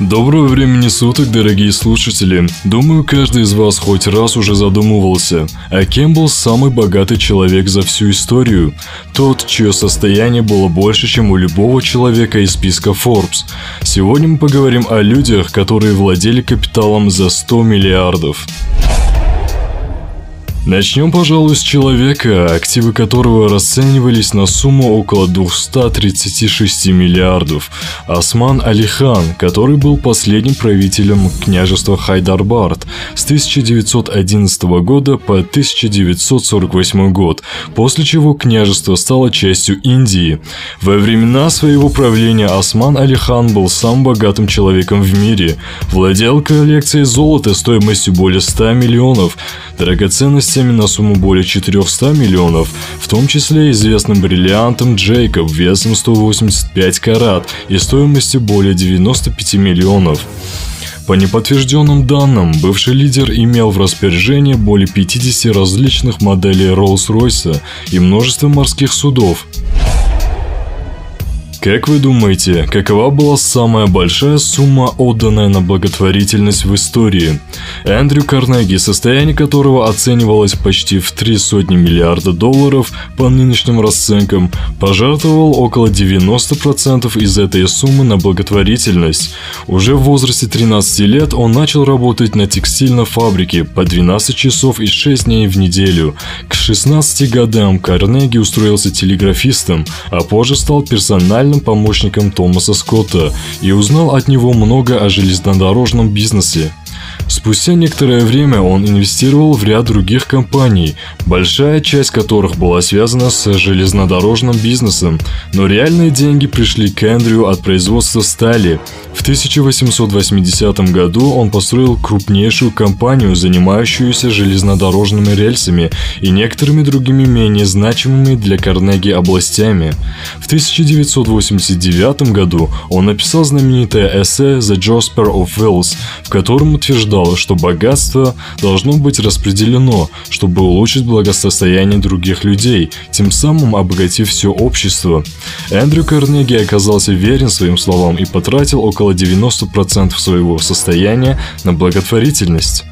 Доброго времени суток, дорогие слушатели. Думаю, каждый из вас хоть раз уже задумывался, а кем был самый богатый человек за всю историю? Тот, чье состояние было больше, чем у любого человека из списка Forbes. Сегодня мы поговорим о людях, которые владели капиталом за 100 миллиардов. Начнем, пожалуй, с человека, активы которого расценивались на сумму около 236 миллиардов. Осман Алихан, который был последним правителем княжества Хайдарбард с 1911 года по 1948 год, после чего княжество стало частью Индии. Во времена своего правления Осман Алихан был самым богатым человеком в мире, владел коллекцией золота стоимостью более 100 миллионов, драгоценностей ценностями на сумму более 400 миллионов, в том числе известным бриллиантом Джейкоб весом 185 карат и стоимостью более 95 миллионов. По неподтвержденным данным, бывший лидер имел в распоряжении более 50 различных моделей Rolls-Royce и множество морских судов. Как вы думаете, какова была самая большая сумма, отданная на благотворительность в истории? Эндрю Карнеги, состояние которого оценивалось почти в три сотни миллиарда долларов по нынешним расценкам, пожертвовал около 90% из этой суммы на благотворительность. Уже в возрасте 13 лет он начал работать на текстильной фабрике по 12 часов и 6 дней в неделю. К 16 годам Карнеги устроился телеграфистом, а позже стал персональным личным помощником Томаса Скотта и узнал от него много о железнодорожном бизнесе. Спустя некоторое время он инвестировал в ряд других компаний, большая часть которых была связана с железнодорожным бизнесом, но реальные деньги пришли к Эндрю от производства стали. В 1880 году он построил крупнейшую компанию, занимающуюся железнодорожными рельсами и некоторыми другими менее значимыми для Карнеги областями. В 1989 году он написал знаменитое эссе «The Jasper of Wells», в котором утверждал, утверждала, что богатство должно быть распределено, чтобы улучшить благосостояние других людей, тем самым обогатив все общество. Эндрю Карнеги оказался верен своим словам и потратил около 90% своего состояния на благотворительность.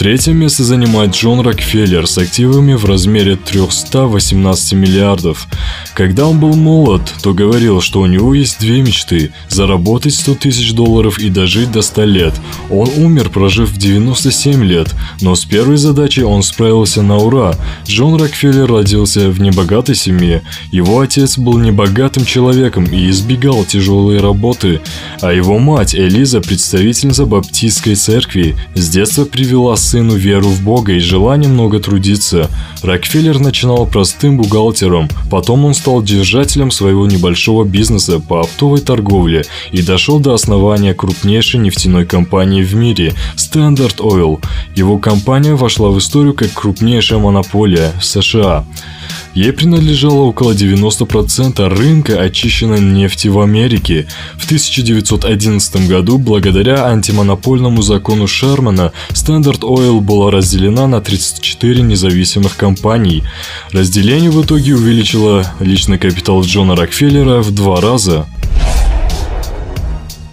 Третье место занимает Джон Рокфеллер с активами в размере 318 миллиардов. Когда он был молод, то говорил, что у него есть две мечты – заработать 100 тысяч долларов и дожить до 100 лет. Он умер, прожив 97 лет, но с первой задачей он справился на ура. Джон Рокфеллер родился в небогатой семье. Его отец был небогатым человеком и избегал тяжелой работы, а его мать Элиза, представительница баптистской церкви, с детства привела сыну веру в Бога и желание много трудиться. Рокфеллер начинал простым бухгалтером, потом он стал держателем своего небольшого бизнеса по оптовой торговле и дошел до основания крупнейшей нефтяной компании в мире – Standard Oil. Его компания вошла в историю как крупнейшая монополия в США. Ей принадлежало около 90% рынка очищенной нефти в Америке. В 1911 году, благодаря антимонопольному закону Шермана, Standard Oil была разделена на 34 независимых компаний. Разделение в итоге увеличило личный капитал Джона Рокфеллера в два раза.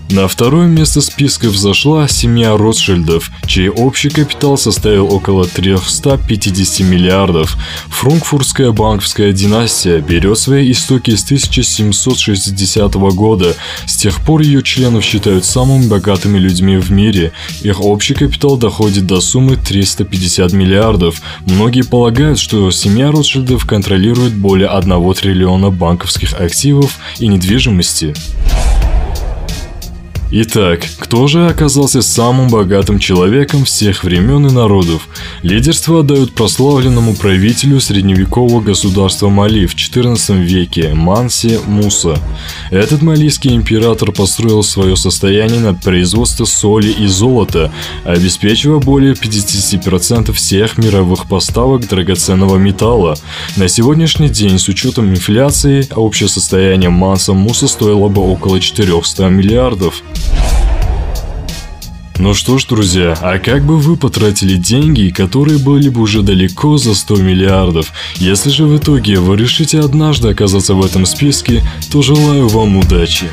На второе место списка взошла семья Ротшильдов, чей общий капитал составил около 350 миллиардов. Франкфуртская банковская династия берет свои истоки с 1760 года. С тех пор ее членов считают самыми богатыми людьми в мире. Их общий капитал доходит до суммы 350 миллиардов. Многие полагают, что семья Ротшильдов контролирует более 1 триллиона банковских активов и недвижимости. Итак, кто же оказался самым богатым человеком всех времен и народов? Лидерство отдают прославленному правителю средневекового государства Мали в XIV веке Манси Муса. Этот малийский император построил свое состояние на производстве соли и золота, обеспечивая более 50% всех мировых поставок драгоценного металла. На сегодняшний день с учетом инфляции общее состояние Манса Муса стоило бы около 400 миллиардов. Ну что ж, друзья, а как бы вы потратили деньги, которые были бы уже далеко за 100 миллиардов? Если же в итоге вы решите однажды оказаться в этом списке, то желаю вам удачи.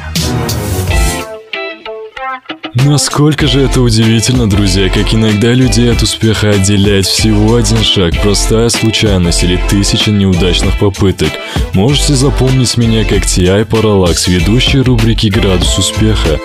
Насколько же это удивительно, друзья, как иногда людей от успеха отделяет всего один шаг, простая случайность или тысячи неудачных попыток. Можете запомнить меня как T.I. Parallax, ведущий рубрики «Градус успеха».